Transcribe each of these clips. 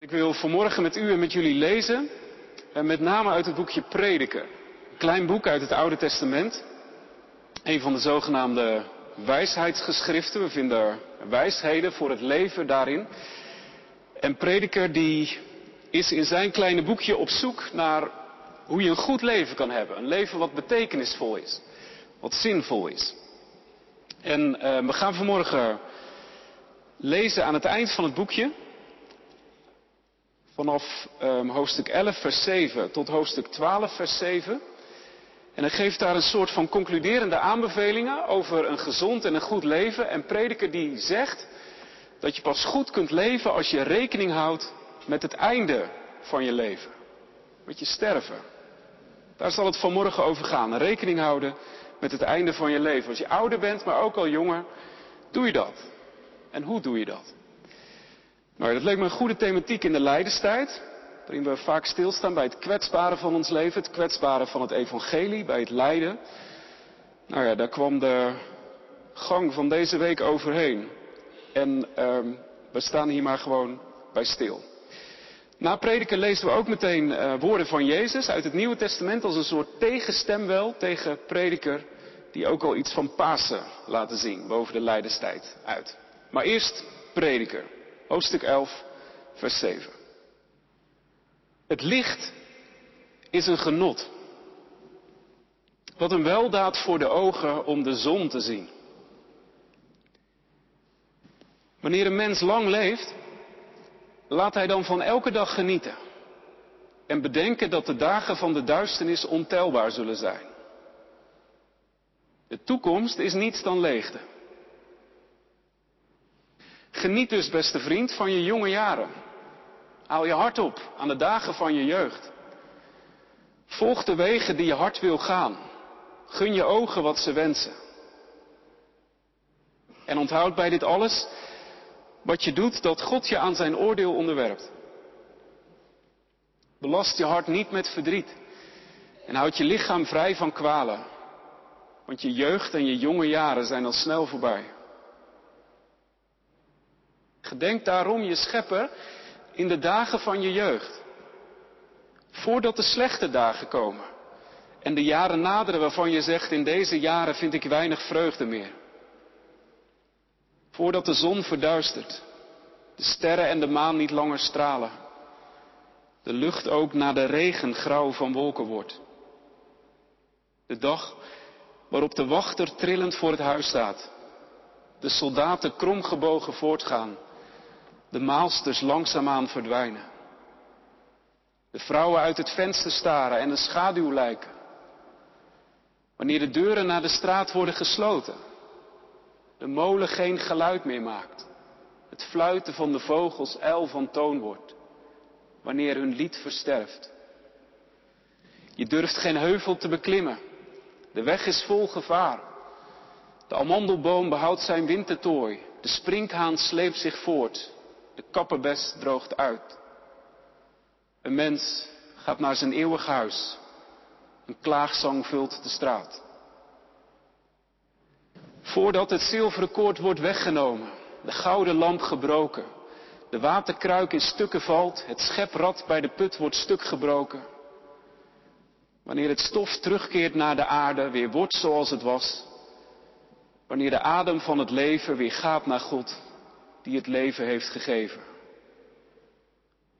Ik wil vanmorgen met u en met jullie lezen, en met name uit het boekje Prediker. Een klein boek uit het Oude Testament. Een van de zogenaamde wijsheidsgeschriften. We vinden wijsheden voor het leven daarin. En Prediker die is in zijn kleine boekje op zoek naar hoe je een goed leven kan hebben. Een leven wat betekenisvol is. Wat zinvol is. En uh, we gaan vanmorgen lezen aan het eind van het boekje vanaf um, hoofdstuk 11, vers 7 tot hoofdstuk 12, vers 7. En hij geeft daar een soort van concluderende aanbevelingen over een gezond en een goed leven. En prediker die zegt dat je pas goed kunt leven als je rekening houdt met het einde van je leven. Met je sterven. Daar zal het vanmorgen over gaan. Rekening houden met het einde van je leven. Als je ouder bent, maar ook al jonger, doe je dat. En hoe doe je dat? Nou, dat leek me een goede thematiek in de lijdenstijd. Waarin we vaak stilstaan bij het kwetsbare van ons leven, het kwetsbare van het evangelie, bij het lijden. Nou ja, daar kwam de gang van deze week overheen. En uh, we staan hier maar gewoon bij stil. Na prediken lezen we ook meteen uh, woorden van Jezus uit het Nieuwe Testament als een soort tegenstem wel tegen prediker die ook al iets van Pasen laten zien boven de lijdenstijd uit. Maar eerst prediker hoofdstuk 11, vers 7. Het licht is een genot. Wat een weldaad voor de ogen om de zon te zien. Wanneer een mens lang leeft, laat hij dan van elke dag genieten. En bedenken dat de dagen van de duisternis ontelbaar zullen zijn. De toekomst is niets dan leegte. Geniet dus, beste vriend, van je jonge jaren. Haal je hart op aan de dagen van je jeugd. Volg de wegen die je hart wil gaan. Gun je ogen wat ze wensen. En onthoud bij dit alles wat je doet dat God je aan zijn oordeel onderwerpt. Belast je hart niet met verdriet en houd je lichaam vrij van kwalen. Want je jeugd en je jonge jaren zijn al snel voorbij. Gedenk daarom je schepper in de dagen van je jeugd. Voordat de slechte dagen komen. En de jaren naderen waarvan je zegt, in deze jaren vind ik weinig vreugde meer. Voordat de zon verduistert. De sterren en de maan niet langer stralen. De lucht ook na de regen grauw van wolken wordt. De dag waarop de wachter trillend voor het huis staat. De soldaten kromgebogen voortgaan de maalsters langzaamaan verdwijnen. De vrouwen uit het venster staren en een schaduw lijken. Wanneer de deuren naar de straat worden gesloten. De molen geen geluid meer maakt. Het fluiten van de vogels ijl van toon wordt. Wanneer hun lied versterft. Je durft geen heuvel te beklimmen. De weg is vol gevaar. De amandelboom behoudt zijn wintertooi. De sprinkhaan sleept zich voort. De kapperbes droogt uit. Een mens gaat naar zijn eeuwig huis. Een klaagzang vult de straat. Voordat het zilveren koord wordt weggenomen, de gouden lamp gebroken, de waterkruik in stukken valt, het scheprad bij de put wordt stuk gebroken. Wanneer het stof terugkeert naar de aarde, weer wordt zoals het was. Wanneer de adem van het leven weer gaat naar God, die het leven heeft gegeven.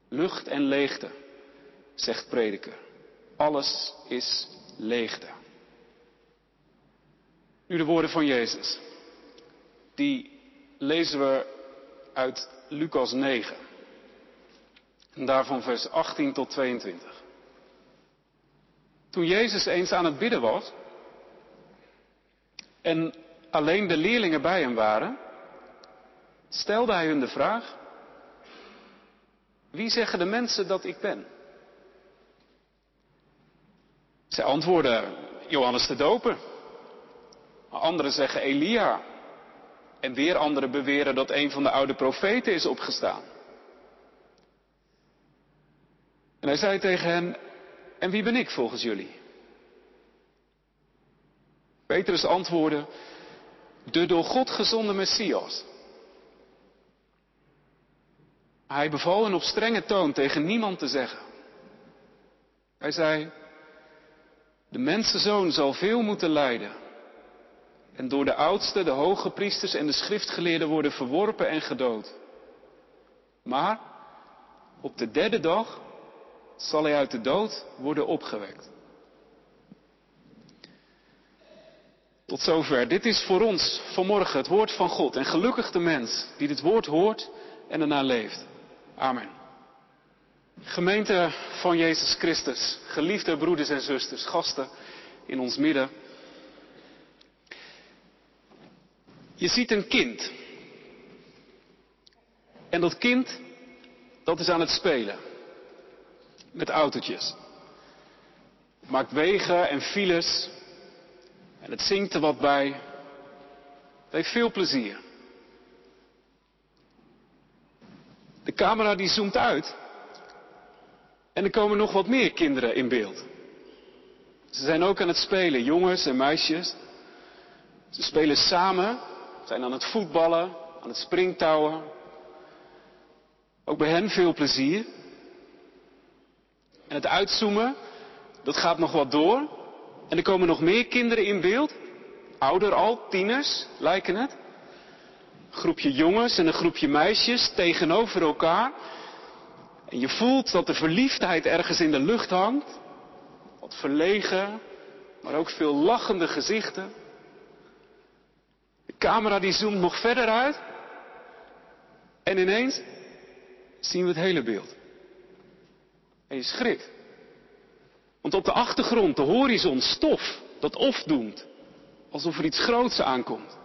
Lucht en leegte, zegt prediker. Alles is leegte. Nu de woorden van Jezus. Die lezen we uit Lucas 9. En daarvan vers 18 tot 22. Toen Jezus eens aan het bidden was en alleen de leerlingen bij hem waren, stelde hij hun de vraag, wie zeggen de mensen dat ik ben? Zij antwoorden Johannes de Doper. Anderen zeggen Elia. En weer anderen beweren dat een van de oude profeten is opgestaan. En hij zei tegen hen, en wie ben ik volgens jullie? Petrus antwoordde, de door God gezonde Messias. Hij beval hen op strenge toon tegen niemand te zeggen. Hij zei, de mensenzoon zal veel moeten lijden en door de oudsten, de hoge priesters en de schriftgeleerden worden verworpen en gedood. Maar op de derde dag zal hij uit de dood worden opgewekt. Tot zover. Dit is voor ons vanmorgen het woord van God. En gelukkig de mens die dit woord hoort en ernaar leeft. Amen. Gemeente van Jezus Christus, geliefde broeders en zusters, gasten in ons midden. Je ziet een kind. En dat kind, dat is aan het spelen. Met autootjes. Maakt wegen en files. En het zingt er wat bij. Het heeft veel plezier. De camera die zoomt uit. En er komen nog wat meer kinderen in beeld. Ze zijn ook aan het spelen, jongens en meisjes. Ze spelen samen, zijn aan het voetballen, aan het springtouwen. Ook bij hen veel plezier. En het uitzoomen, dat gaat nog wat door. En er komen nog meer kinderen in beeld. Ouder al, tieners lijken het. Een groepje jongens en een groepje meisjes tegenover elkaar. En je voelt dat de verliefdheid ergens in de lucht hangt. Wat verlegen, maar ook veel lachende gezichten. De camera die zoomt nog verder uit. En ineens zien we het hele beeld. En je schrikt. Want op de achtergrond, de horizon, stof dat opdoemt. Alsof er iets groots aankomt.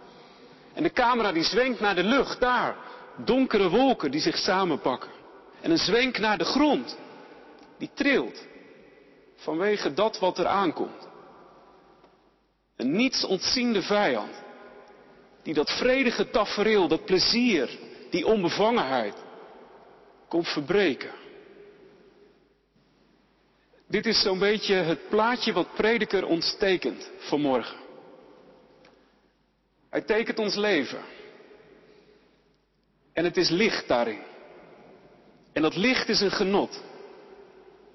En de camera die zwenkt naar de lucht, daar. Donkere wolken die zich samenpakken. En een zwenk naar de grond. Die trilt. Vanwege dat wat er aankomt. Een niets ontziende vijand. Die dat vredige tafereel, dat plezier, die onbevangenheid komt verbreken. Dit is zo'n beetje het plaatje wat prediker ons tekent vanmorgen. Hij tekent ons leven. En het is licht daarin. En dat licht is een genot.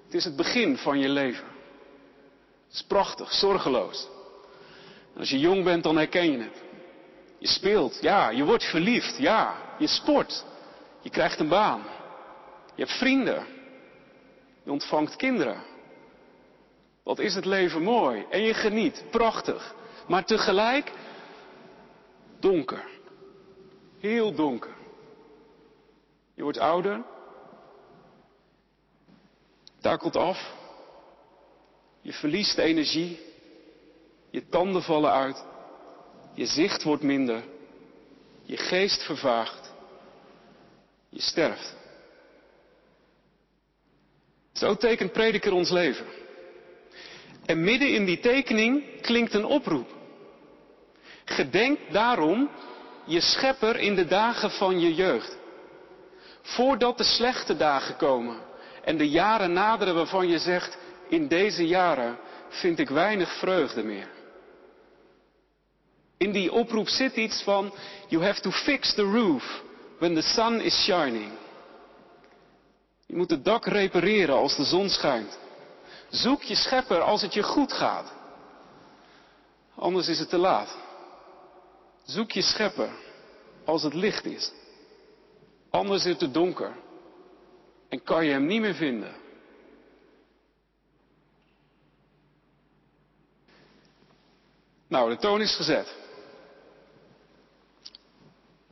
Het is het begin van je leven. Het is prachtig, zorgeloos. En als je jong bent, dan herken je het. Je speelt, ja, je wordt verliefd, ja, je sport, je krijgt een baan, je hebt vrienden, je ontvangt kinderen. Wat is het leven mooi en je geniet, prachtig, maar tegelijk donker, heel donker. Je wordt ouder, takelt af, je verliest energie, je tanden vallen uit, je zicht wordt minder, je geest vervaagt, je sterft. Zo tekent prediker ons leven. En midden in die tekening klinkt een oproep. Gedenk daarom je schepper in de dagen van je jeugd. Voordat de slechte dagen komen en de jaren naderen waarvan je zegt, in deze jaren vind ik weinig vreugde meer. In die oproep zit iets van, you have to fix the roof when the sun is shining. Je moet het dak repareren als de zon schijnt. Zoek je schepper als het je goed gaat. Anders is het te laat. Zoek je schepper als het licht is. Anders is het donker. En kan je hem niet meer vinden. Nou, de toon is gezet.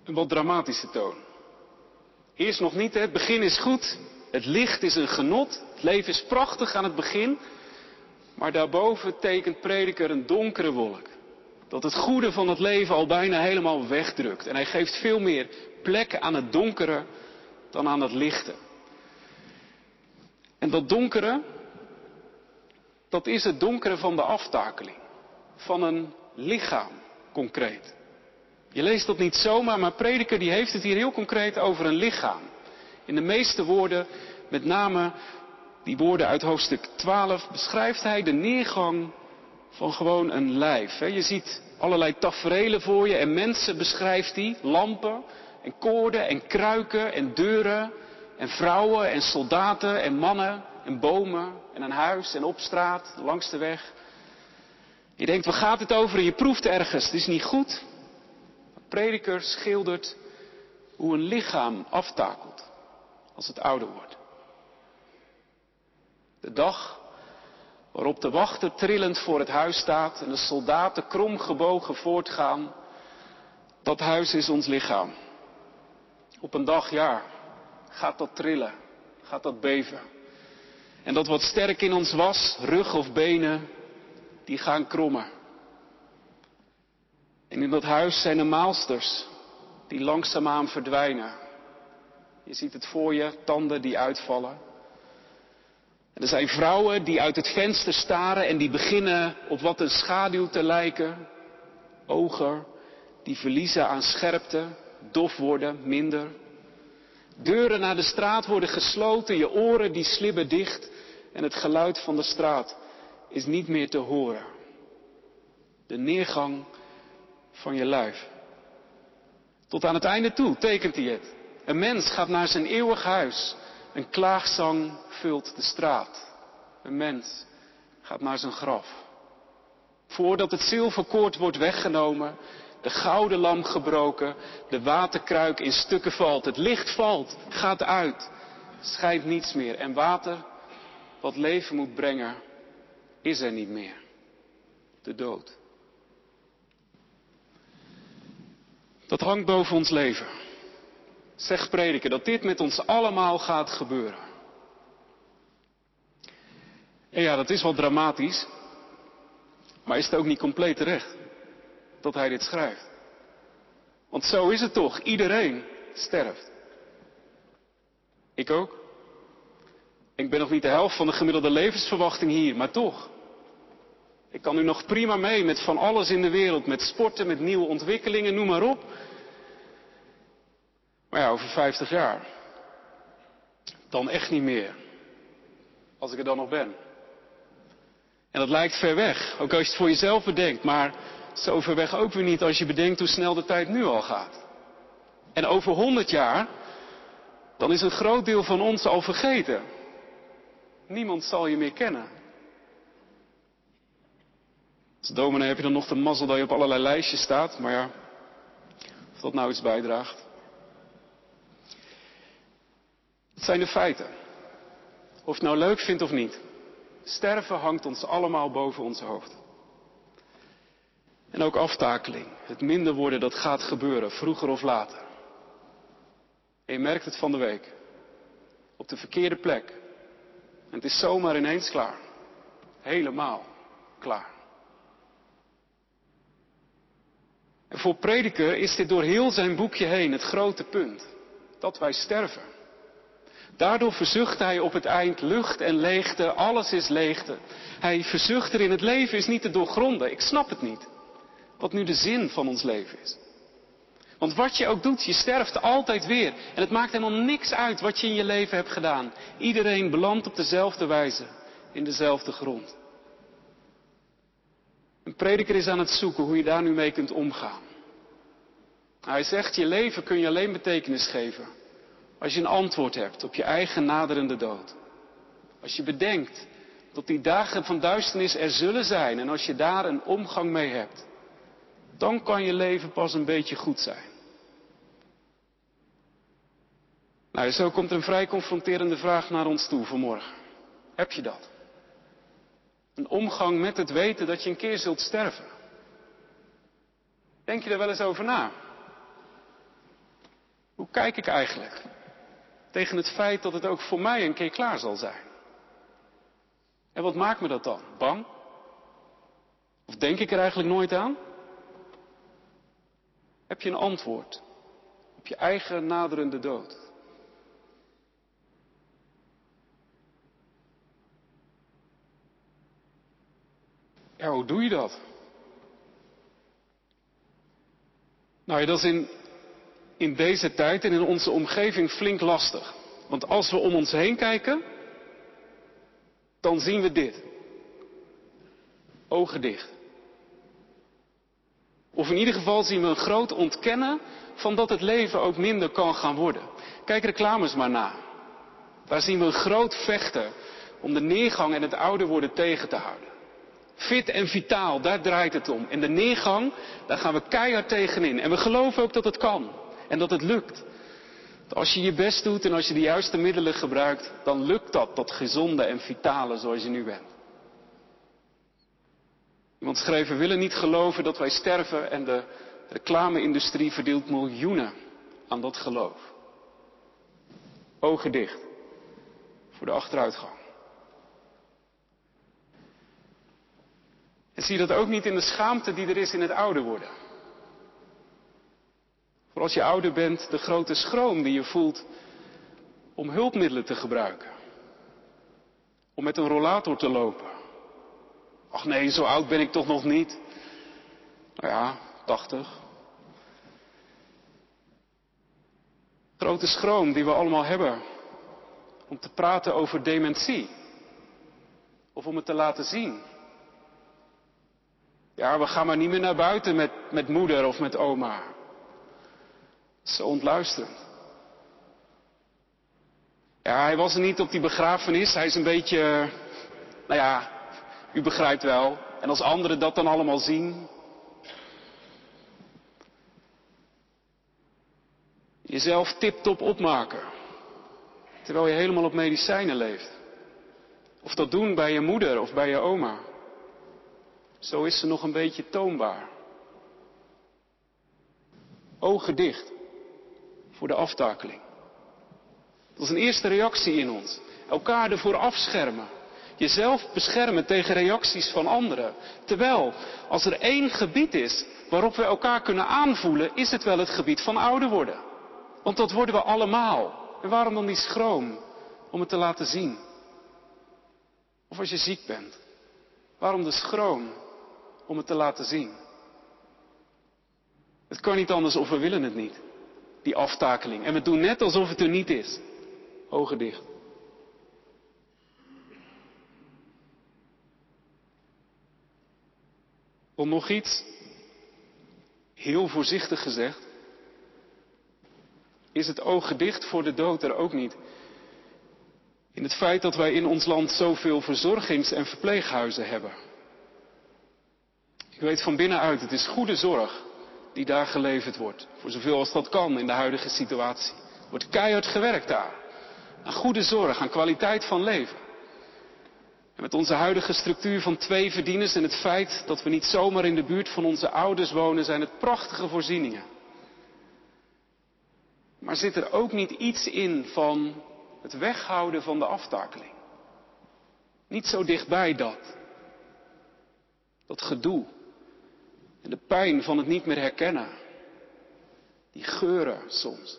Een wat dramatische toon. Eerst nog niet, het begin is goed. Het licht is een genot. Het leven is prachtig aan het begin. Maar daarboven tekent prediker een donkere wolk. Dat het goede van het leven al bijna helemaal wegdrukt. En hij geeft veel meer plek aan het donkere dan aan het lichte. En dat donkere, dat is het donkere van de aftakeling. Van een lichaam, concreet. Je leest dat niet zomaar, maar prediker die heeft het hier heel concreet over een lichaam. In de meeste woorden, met name die woorden uit hoofdstuk 12, beschrijft hij de neergang van gewoon een lijf. Je ziet allerlei taferelen voor je en mensen beschrijft hij, lampen en koorden en kruiken en deuren en vrouwen en soldaten en mannen en bomen en een huis en op straat, langs de weg. Je denkt, waar gaat het over? En je proeft ergens, het is niet goed. De prediker schildert hoe een lichaam aftakelt als het ouder wordt. De dag waarop de wachter trillend voor het huis staat en de soldaten kromgebogen voortgaan, dat huis is ons lichaam. Op een dag, ja, gaat dat trillen, gaat dat beven. En dat wat sterk in ons was, rug of benen, die gaan krommen. En in dat huis zijn er maalsters die langzaamaan verdwijnen. Je ziet het voor je, tanden die uitvallen. Er zijn vrouwen die uit het venster staren en die beginnen op wat een schaduw te lijken. Ogen die verliezen aan scherpte, dof worden, minder. Deuren naar de straat worden gesloten, je oren die slibben dicht en het geluid van de straat is niet meer te horen. De neergang van je lijf. Tot aan het einde toe tekent hij het. Een mens gaat naar zijn eeuwig huis. Een klaagzang vult de straat. Een mens gaat naar zijn graf. Voordat het zilverkoord wordt weggenomen, de gouden lam gebroken, de waterkruik in stukken valt, het licht valt, gaat uit, schijnt niets meer. En water, wat leven moet brengen, is er niet meer. De dood. Dat hangt boven ons leven. Zeg prediken dat dit met ons allemaal gaat gebeuren. En ja, dat is wel dramatisch. Maar is het ook niet compleet terecht dat hij dit schrijft? Want zo is het toch. Iedereen sterft. Ik ook. Ik ben nog niet de helft van de gemiddelde levensverwachting hier, maar toch. Ik kan nu nog prima mee met van alles in de wereld, met sporten, met nieuwe ontwikkelingen, noem maar op. Maar ja, over 50 jaar. Dan echt niet meer. Als ik er dan nog ben. En dat lijkt ver weg, ook als je het voor jezelf bedenkt, maar zo ver weg ook weer niet als je bedenkt hoe snel de tijd nu al gaat. En over 100 jaar, dan is een groot deel van ons al vergeten. Niemand zal je meer kennen. Als dominee heb je dan nog de mazzel dat je op allerlei lijstjes staat, maar ja, of dat nou iets bijdraagt. Het zijn de feiten. Of het nou leuk vindt of niet. Sterven hangt ons allemaal boven ons hoofd. En ook aftakeling. Het minder worden, dat gaat gebeuren, vroeger of later. En je merkt het van de week. Op de verkeerde plek. En het is zomaar ineens klaar. Helemaal klaar. En voor prediker is dit door heel zijn boekje heen het grote punt. Dat wij sterven. Daardoor verzucht hij op het eind lucht en leegte, alles is leegte. Hij verzucht er in het leven is niet te doorgronden. Ik snap het niet. Wat nu de zin van ons leven is. Want wat je ook doet, je sterft altijd weer. En het maakt helemaal niks uit wat je in je leven hebt gedaan. Iedereen belandt op dezelfde wijze, in dezelfde grond. Een prediker is aan het zoeken hoe je daar nu mee kunt omgaan. Hij zegt, je leven kun je alleen betekenis geven als je een antwoord hebt op je eigen naderende dood. Als je bedenkt dat die dagen van duisternis er zullen zijn en als je daar een omgang mee hebt, dan kan je leven pas een beetje goed zijn. Nou, zo komt er een vrij confronterende vraag naar ons toe vanmorgen. Heb je dat? Een omgang met het weten dat je een keer zult sterven. Denk je er wel eens over na? Hoe kijk ik eigenlijk tegen het feit dat het ook voor mij een keer klaar zal zijn? En wat maakt me dat dan? Bang? Of denk ik er eigenlijk nooit aan? Heb je een antwoord op je eigen naderende dood? Ja, hoe doe je dat? Nou ja, dat is in, in deze tijd en in onze omgeving flink lastig. Want als we om ons heen kijken, dan zien we dit. Ogen dicht. Of in ieder geval zien we een groot ontkennen van dat het leven ook minder kan gaan worden. Kijk reclames maar na. Daar zien we een groot vechten om de neergang en het ouder worden tegen te houden. Fit en vitaal, daar draait het om. En de neergang, daar gaan we keihard tegenin. En we geloven ook dat het kan. En dat het lukt. Als je je best doet en als je de juiste middelen gebruikt, dan lukt dat, dat gezonde en vitale zoals je nu bent. Iemand schreef, we willen niet geloven dat wij sterven en de reclame-industrie verdeelt miljoenen aan dat geloof. Ogen dicht voor de achteruitgang. En zie dat ook niet in de schaamte die er is in het ouder worden. Als je ouder bent, de grote schroom die je voelt om hulpmiddelen te gebruiken. Om met een rollator te lopen. Ach nee, zo oud ben ik toch nog niet. Nou ja, 80. Grote schroom die we allemaal hebben om te praten over dementie. Of om het te laten zien. Ja, we gaan maar niet meer naar buiten met, met moeder of met oma. Zo ontluisterend. Ja, hij was er niet op die begrafenis. Hij is een beetje, nou ja, u begrijpt wel. En als anderen dat dan allemaal zien. Jezelf tip-top opmaken. Terwijl je helemaal op medicijnen leeft. Of dat doen bij je moeder of bij je oma. Zo is ze nog een beetje toonbaar. Ogen dicht voor de aftakeling. Dat is een eerste reactie in ons. Elkaar ervoor afschermen. Jezelf beschermen tegen reacties van anderen. Terwijl, als er één gebied is waarop we elkaar kunnen aanvoelen, is het wel het gebied van ouder worden. Want dat worden we allemaal. En waarom dan die schroom om het te laten zien? Of als je ziek bent, waarom de schroom om het te laten zien? Het kan niet anders of we willen het niet, die aftakeling. En we doen net alsof het er niet is. Ogen dicht. Om nog iets, heel voorzichtig gezegd, is het oog gedicht voor de dood er ook niet. In het feit dat wij in ons land zoveel verzorgings- en verpleeghuizen hebben. Ik weet van binnenuit, het is goede zorg die daar geleverd wordt. Voor zoveel als dat kan in de huidige situatie. Wordt keihard gewerkt daar. Aan goede zorg, aan kwaliteit van leven. En met onze huidige structuur van twee verdieners en het feit dat we niet zomaar in de buurt van onze ouders wonen, zijn het prachtige voorzieningen. Maar zit er ook niet iets in van het weghouden van de aftakeling? Niet zo dichtbij dat. Dat gedoe. En de pijn van het niet meer herkennen. Die geuren soms.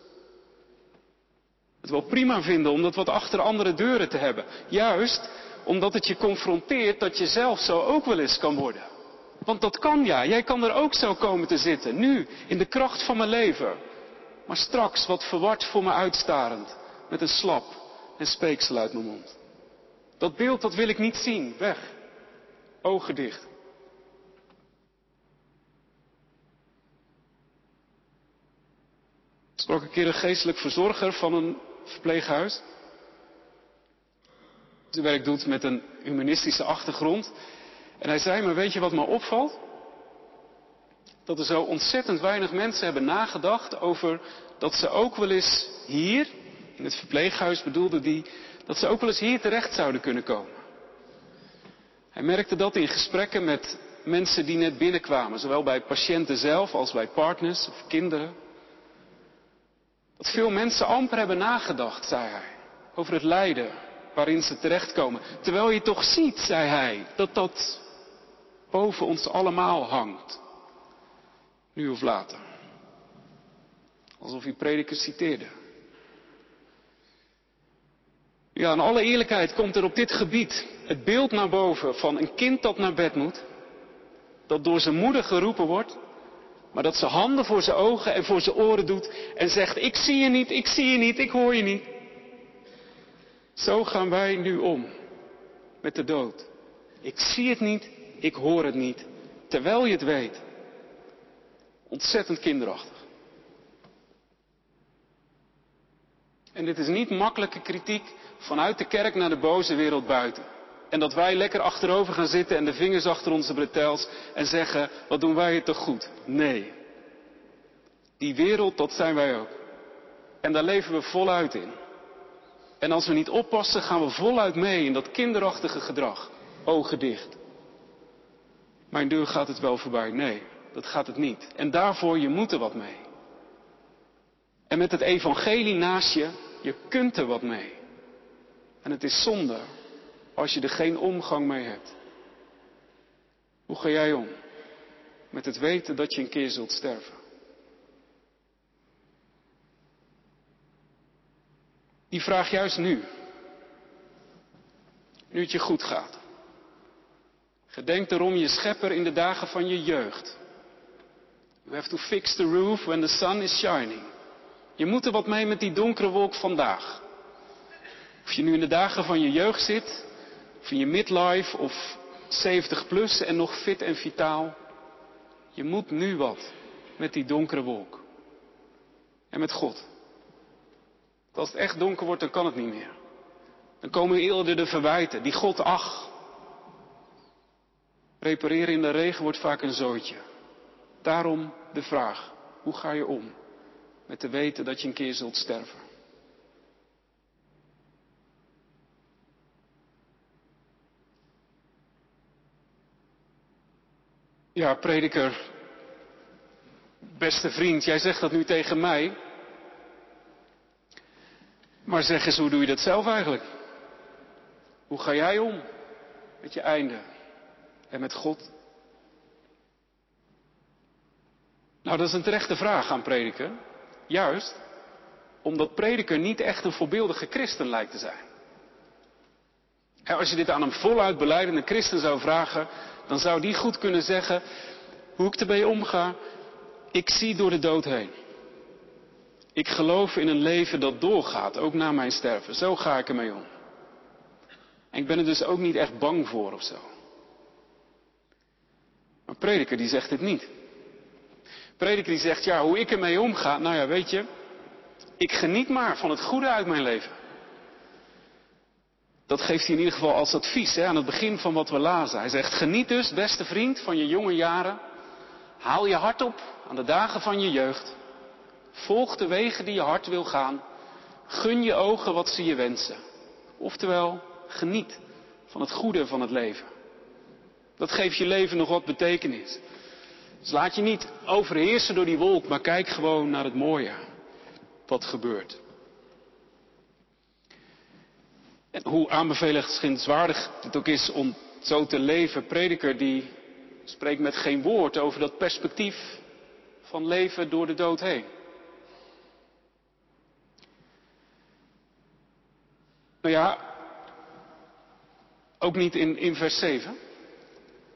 Het wel prima vinden om dat wat achter andere deuren te hebben. Juist omdat het je confronteert dat je zelf zo ook wel eens kan worden. Want dat kan ja. Jij kan er ook zo komen te zitten. Nu, in de kracht van mijn leven. Maar straks wat verward voor me uitstarend. Met een slap en speeksel uit mijn mond. Dat beeld, dat wil ik niet zien. Weg. Ogen dicht. Sprak een keer een geestelijk verzorger van een verpleeghuis. Zijn werk doet met een humanistische achtergrond. En hij zei me, weet je wat me opvalt? dat er zo ontzettend weinig mensen hebben nagedacht over dat ze ook wel eens hier, in het verpleeghuis bedoelde die, dat ze ook wel eens hier terecht zouden kunnen komen. Hij merkte dat in gesprekken met mensen die net binnenkwamen, zowel bij patiënten zelf als bij partners of kinderen. Dat veel mensen amper hebben nagedacht, zei hij, over het lijden waarin ze terechtkomen. Terwijl je toch ziet, zei hij, dat dat boven ons allemaal hangt. Nu of later. Alsof hij prediker citeerde. Ja, in alle eerlijkheid komt er op dit gebied het beeld naar boven van een kind dat naar bed moet. Dat door zijn moeder geroepen wordt. Maar dat ze handen voor zijn ogen en voor zijn oren doet. En zegt, ik zie je niet, ik zie je niet, ik hoor je niet. Zo gaan wij nu om met de dood. Ik zie het niet, ik hoor het niet. Terwijl je het weet. Ontzettend kinderachtig. En dit is niet makkelijke kritiek vanuit de kerk naar de boze wereld buiten. En dat wij lekker achterover gaan zitten en de vingers achter onze bretels en zeggen, wat doen wij het toch goed? Nee. Die wereld, dat zijn wij ook. En daar leven we voluit in. En als we niet oppassen, gaan we voluit mee in dat kinderachtige gedrag. Ogen dicht. Mijn deur gaat het wel voorbij. Nee, dat gaat het niet. En daarvoor, je moet er wat mee. En met het evangelie naast je, je kunt er wat mee. En het is zonde als je er geen omgang mee hebt. Hoe ga jij om? Met het weten dat je een keer zult sterven. Die vraag juist nu. Nu het je goed gaat. Gedenk erom je schepper in de dagen van je jeugd. You have to fix the roof when the sun is shining. Je moet er wat mee met die donkere wolk vandaag. Of je nu in de dagen van je jeugd zit, of je midlife, of 70 plus en nog fit en vitaal. Je moet nu wat met die donkere wolk. En met God. als het echt donker wordt, dan kan het niet meer. Dan komen eerder de verwijten, die God ach. Repareren in de regen wordt vaak een zootje. Daarom de vraag, hoe ga je om met te weten dat je een keer zult sterven? Ja, prediker, beste vriend, jij zegt dat nu tegen mij. Maar zeg eens, hoe doe je dat zelf eigenlijk? Hoe ga jij om met je einde en met God? Nou, dat is een terechte vraag aan prediker. Juist omdat prediker niet echt een voorbeeldige christen lijkt te zijn. Als je dit aan een voluit beleidende christen zou vragen, dan zou die goed kunnen zeggen hoe ik ermee omga. Ik zie door de dood heen. Ik geloof in een leven dat doorgaat, ook na mijn sterven. Zo ga ik ermee om. En ik ben er dus ook niet echt bang voor of zo. Maar prediker die zegt het niet. Prediker die zegt, ja, hoe ik ermee omga, nou ja, weet je, ik geniet maar van het goede uit mijn leven. Dat geeft hij in ieder geval als advies hè, aan het begin van wat we lazen. Hij zegt, geniet dus, beste vriend, van je jonge jaren. Haal je hart op aan de dagen van je jeugd. Volg de wegen die je hart wil gaan. Gun je ogen wat ze je wensen. Oftewel, geniet van het goede van het leven. Dat geeft je leven nog wat betekenis. Dus laat je niet overheersen door die wolk, maar kijk gewoon naar het mooie wat gebeurt. En hoe aanbevelenswaardig het ook is om zo te leven, prediker die spreekt met geen woord over dat perspectief van leven door de dood heen. Nou ja, ook niet in, in vers 7,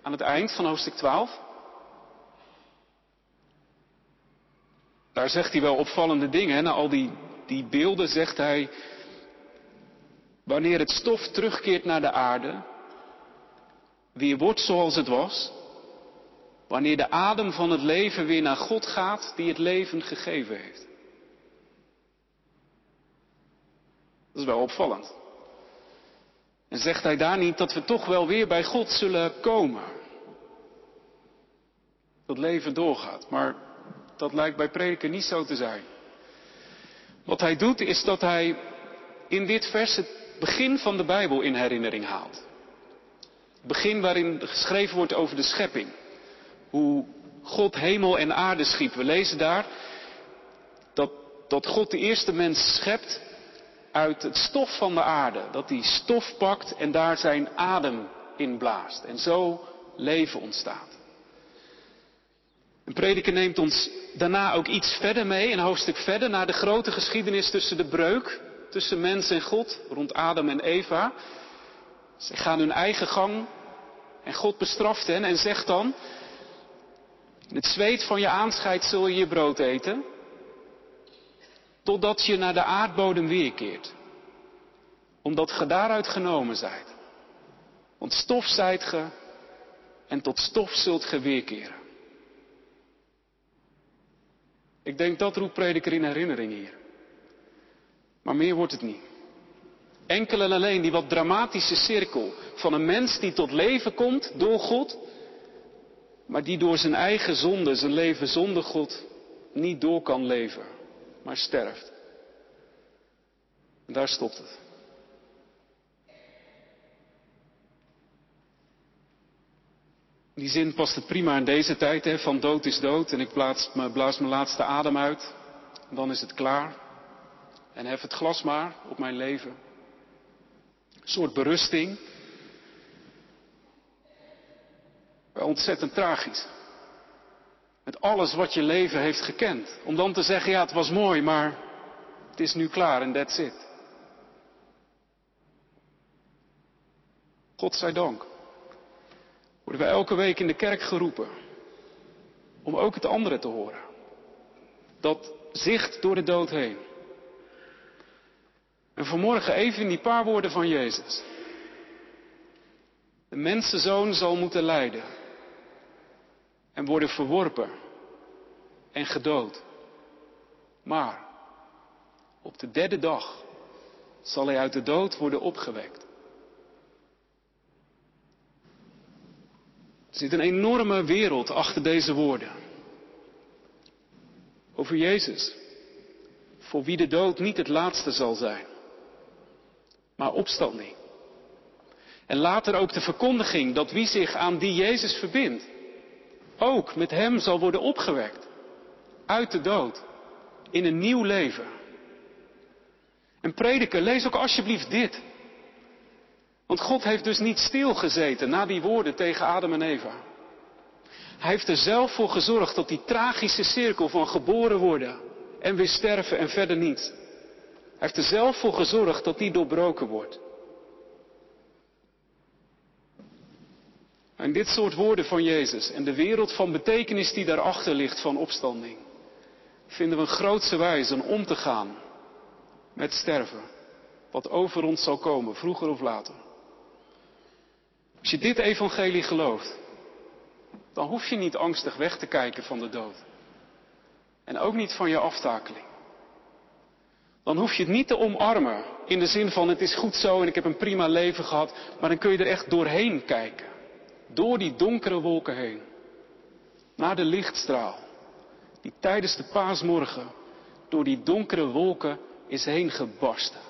aan het eind van hoofdstuk 12. Daar zegt hij wel opvallende dingen. Na al die, die beelden zegt hij, wanneer het stof terugkeert naar de aarde, weer wordt zoals het was, wanneer de adem van het leven weer naar God gaat die het leven gegeven heeft. Dat is wel opvallend. En zegt hij daar niet dat we toch wel weer bij God zullen komen? Dat leven doorgaat, maar dat lijkt bij prediken niet zo te zijn. Wat hij doet is dat hij in dit vers het begin van de Bijbel in herinnering haalt. Het begin waarin geschreven wordt over de schepping. Hoe God hemel en aarde schiep. We lezen daar dat, dat God de eerste mens schept uit het stof van de aarde. Dat hij stof pakt en daar zijn adem in blaast. En zo leven ontstaat. Een prediker neemt ons daarna ook iets verder mee, een hoofdstuk verder, naar de grote geschiedenis tussen de breuk tussen mens en God, rond Adam en Eva. Ze gaan hun eigen gang en God bestraft hen en zegt dan, in het zweet van je aanscheid zul je je brood eten, totdat je naar de aardbodem weerkeert, omdat ge daaruit genomen zijt. Want stof zijt ge en tot stof zult ge weerkeren. Ik denk dat roept prediker in herinnering hier. Maar meer wordt het niet. Enkel en alleen die wat dramatische cirkel van een mens die tot leven komt door God, maar die door zijn eigen zonde, zijn leven zonder God, niet door kan leven, maar sterft. En daar stopt het. In die zin past het prima in deze tijd, hè, van dood is dood en ik blaas, mijn laatste adem uit. Dan is het klaar. En hef het glas maar op mijn leven. Een soort berusting. Ontzettend tragisch. Met alles wat je leven heeft gekend. Om dan te zeggen, ja het was mooi, maar het is nu klaar en that's it. God zij dank. Worden we elke week in de kerk geroepen. Om ook het andere te horen. Dat zicht door de dood heen. En vanmorgen even die paar woorden van Jezus. De mensenzoon zal moeten lijden. En worden verworpen. En gedood. Maar op de derde dag zal hij uit de dood worden opgewekt. Er zit een enorme wereld achter deze woorden. Over Jezus. Voor wie de dood niet het laatste zal zijn. Maar opstanding. En later ook de verkondiging dat wie zich aan die Jezus verbindt. Ook met hem zal worden opgewekt. Uit de dood. In een nieuw leven. En prediker, lees ook alsjeblieft dit. Want God heeft dus niet stilgezeten na die woorden tegen Adam en Eva. Hij heeft er zelf voor gezorgd dat die tragische cirkel van geboren worden en weer sterven en verder niet. Hij heeft er zelf voor gezorgd dat die doorbroken wordt. En dit soort woorden van Jezus en de wereld van betekenis die daarachter ligt van opstanding, vinden we een grootse wijze om om te gaan met sterven, wat over ons zal komen, vroeger of later. Als je dit evangelie gelooft, dan hoef je niet angstig weg te kijken van de dood. En ook niet van je aftakeling. Dan hoef je het niet te omarmen in de zin van het is goed zo en ik heb een prima leven gehad, maar dan kun je er echt doorheen kijken. Door die donkere wolken heen. Naar de lichtstraal. Die tijdens de paasmorgen door die donkere wolken is heen gebarsten.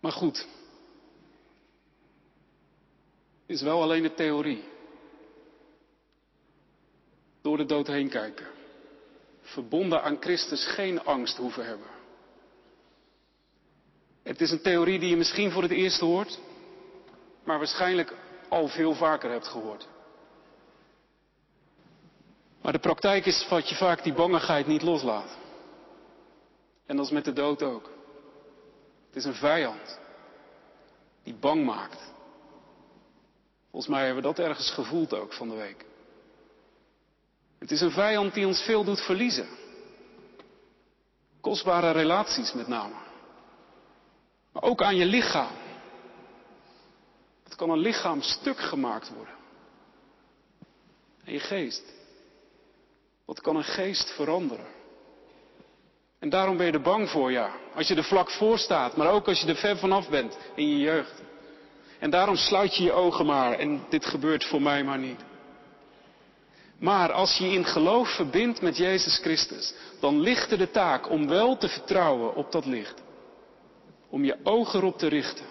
Maar goed, is wel alleen de theorie. Door de dood heen kijken. Verbonden aan Christus geen angst hoeven hebben. Het is een theorie die je misschien voor het eerst hoort, maar waarschijnlijk al veel vaker hebt gehoord. Maar de praktijk is dat je vaak die bangigheid niet loslaat. En dat is met de dood ook. Het is een vijand die bang maakt. Volgens mij hebben we dat ergens gevoeld ook van de week. Het is een vijand die ons veel doet verliezen. Kostbare relaties met name. Maar ook aan je lichaam. Het kan een lichaam stuk gemaakt worden. En je geest. Wat kan een geest veranderen? En daarom ben je er bang voor, ja. Als je er vlak voor staat, maar ook als je er ver vanaf bent in je jeugd. En daarom sluit je je ogen maar en dit gebeurt voor mij maar niet. Maar als je in geloof verbindt met Jezus Christus, dan ligt er de taak om wel te vertrouwen op dat licht. Om je ogen erop te richten.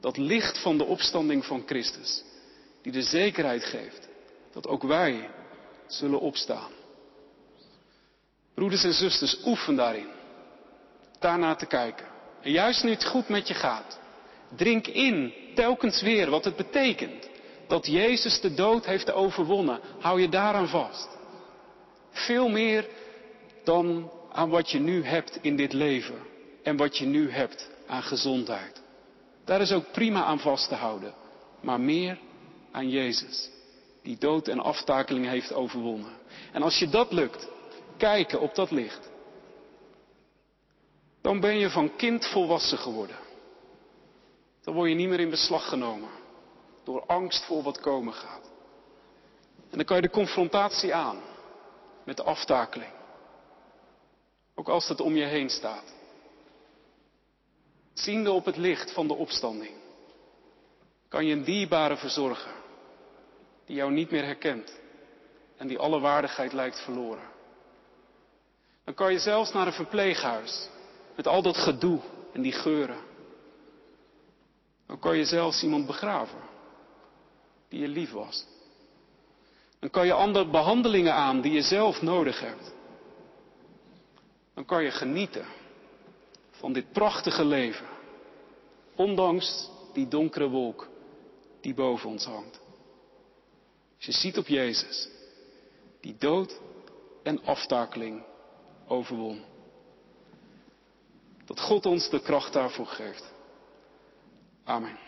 Dat licht van de opstanding van Christus. Die de zekerheid geeft dat ook wij zullen opstaan. Broeders en zusters, oefen daarin. Daarna te kijken. En juist nu het goed met je gaat, drink in telkens weer wat het betekent dat Jezus de dood heeft overwonnen. Hou je daaraan vast. Veel meer dan aan wat je nu hebt in dit leven en wat je nu hebt aan gezondheid. Daar is ook prima aan vast te houden, maar meer aan Jezus, die dood en aftakeling heeft overwonnen. En als je dat lukt, kijken op dat licht, dan ben je van kind volwassen geworden. Dan word je niet meer in beslag genomen door angst voor wat komen gaat. En dan kan je de confrontatie aan met de aftakeling. Ook als het om je heen staat. Ziende op het licht van de opstanding kan je een dierbare verzorgen die jou niet meer herkent en die alle waardigheid lijkt verloren. Dan kan je zelfs naar een verpleeghuis met al dat gedoe en die geuren. Dan kan je zelfs iemand begraven die je lief was. Dan kan je andere behandelingen aan die je zelf nodig hebt. Dan kan je genieten van dit prachtige leven, ondanks die donkere wolk die boven ons hangt. Als je ziet op Jezus, die dood en aftakeling overwon. Dat God ons de kracht daarvoor geeft. Amen.